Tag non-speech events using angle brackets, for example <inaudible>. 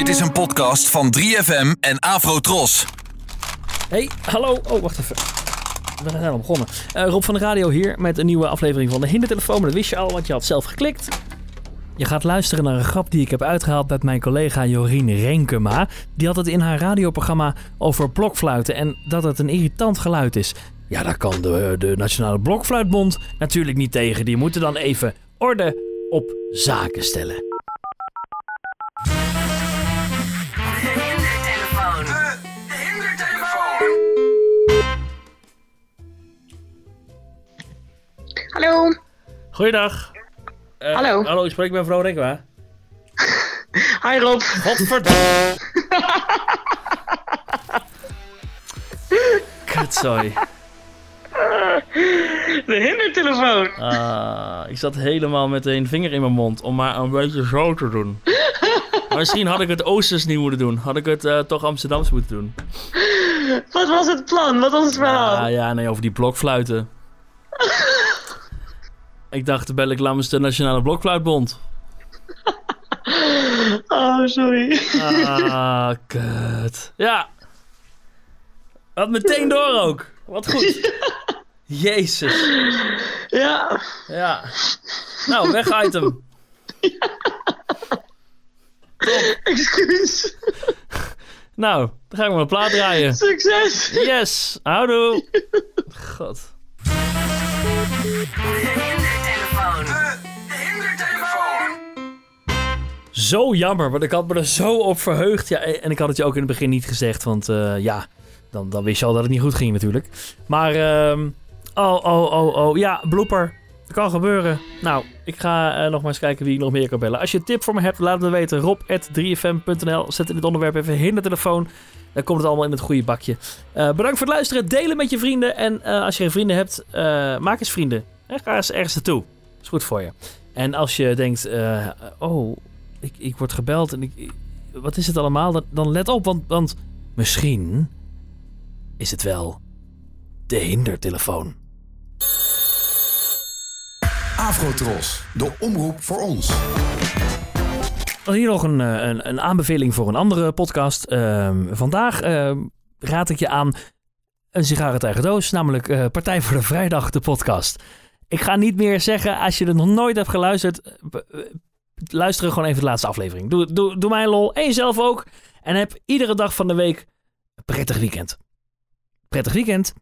Dit is een podcast van 3FM en Afrotros. Hey, hallo. Oh, wacht even. We zijn al begonnen. Eh, Rob van de Radio hier met een nieuwe aflevering van de Hindertelefoon. Dat wist je al, want je had zelf geklikt. Je gaat luisteren naar een grap die ik heb uitgehaald met mijn collega Jorien Renkema. Die had het in haar radioprogramma over blokfluiten en dat het een irritant geluid is. Ja, daar kan de, de Nationale Blokfluitbond natuurlijk niet tegen. Die moeten dan even orde op zaken stellen. Hallo. Goeiedag. Eh, Hallo. Hallo, ik spreek met mevrouw <laughs> Renkema. Hi Rob. Godverdomme. <laughs> Kutzooi. De hindertelefoon. Ah, ik zat helemaal met een vinger in mijn mond om maar een beetje zo te doen. <laughs> Maar misschien had ik het Oosters niet moeten doen. Had ik het eh, toch Amsterdams moeten doen. Wat was het plan? Wat was het verhaal? Ah ja, nee, over die blokfluiten. Ik dacht, bel ik namens de Nationale Blokfluitbond. <laughs> Oh, sorry. Ah, kut. Ja. Had meteen door ook. Wat goed. <laughs> Jezus. Ja. Ja. Nou, weg item. <laughs> Excuus. Nou, dan ga ik maar een plaat draaien. Succes. Yes, houdoe. God. Zo jammer, want ik had me er zo op verheugd. Ja, en ik had het je ook in het begin niet gezegd, want eh, ja, dan, dan wist je al dat het niet goed ging natuurlijk. Maar, ehm, oh, oh, oh, oh, ja, blooper. Kan gebeuren. Nou, ik ga eh, nog maar eens kijken wie ik nog meer kan bellen. Als je een tip voor me hebt, laat het me weten. Rob.3fm.nl Zet in het onderwerp even hindertelefoon. Dan komt het allemaal in het goede bakje. Eh, bedankt voor het luisteren. Delen met je vrienden. En eh, als je geen vrienden hebt, maak eens vrienden. Hè, ga eens ergens naartoe. Is goed voor je. En als je denkt, oh, ik, ik word gebeld en ik- wat is het allemaal? Dan, dan let op, want, want misschien is het wel de hindertelefoon. Afrotros, de omroep voor ons. Hier nog een, eh, een, een aanbeveling voor een andere podcast. Ehm, vandaag ehm, raad ik je aan een sigarentijger doos, namelijk eh, Partij voor de Vrijdag, de podcast. Ik ga niet meer zeggen, als je er nog nooit hebt geluisterd, eh, eh, luister gewoon even de laatste aflevering. Doe, doe, doe mij lol en jezelf ook. En heb iedere dag van de week een prettig weekend. Prettig weekend.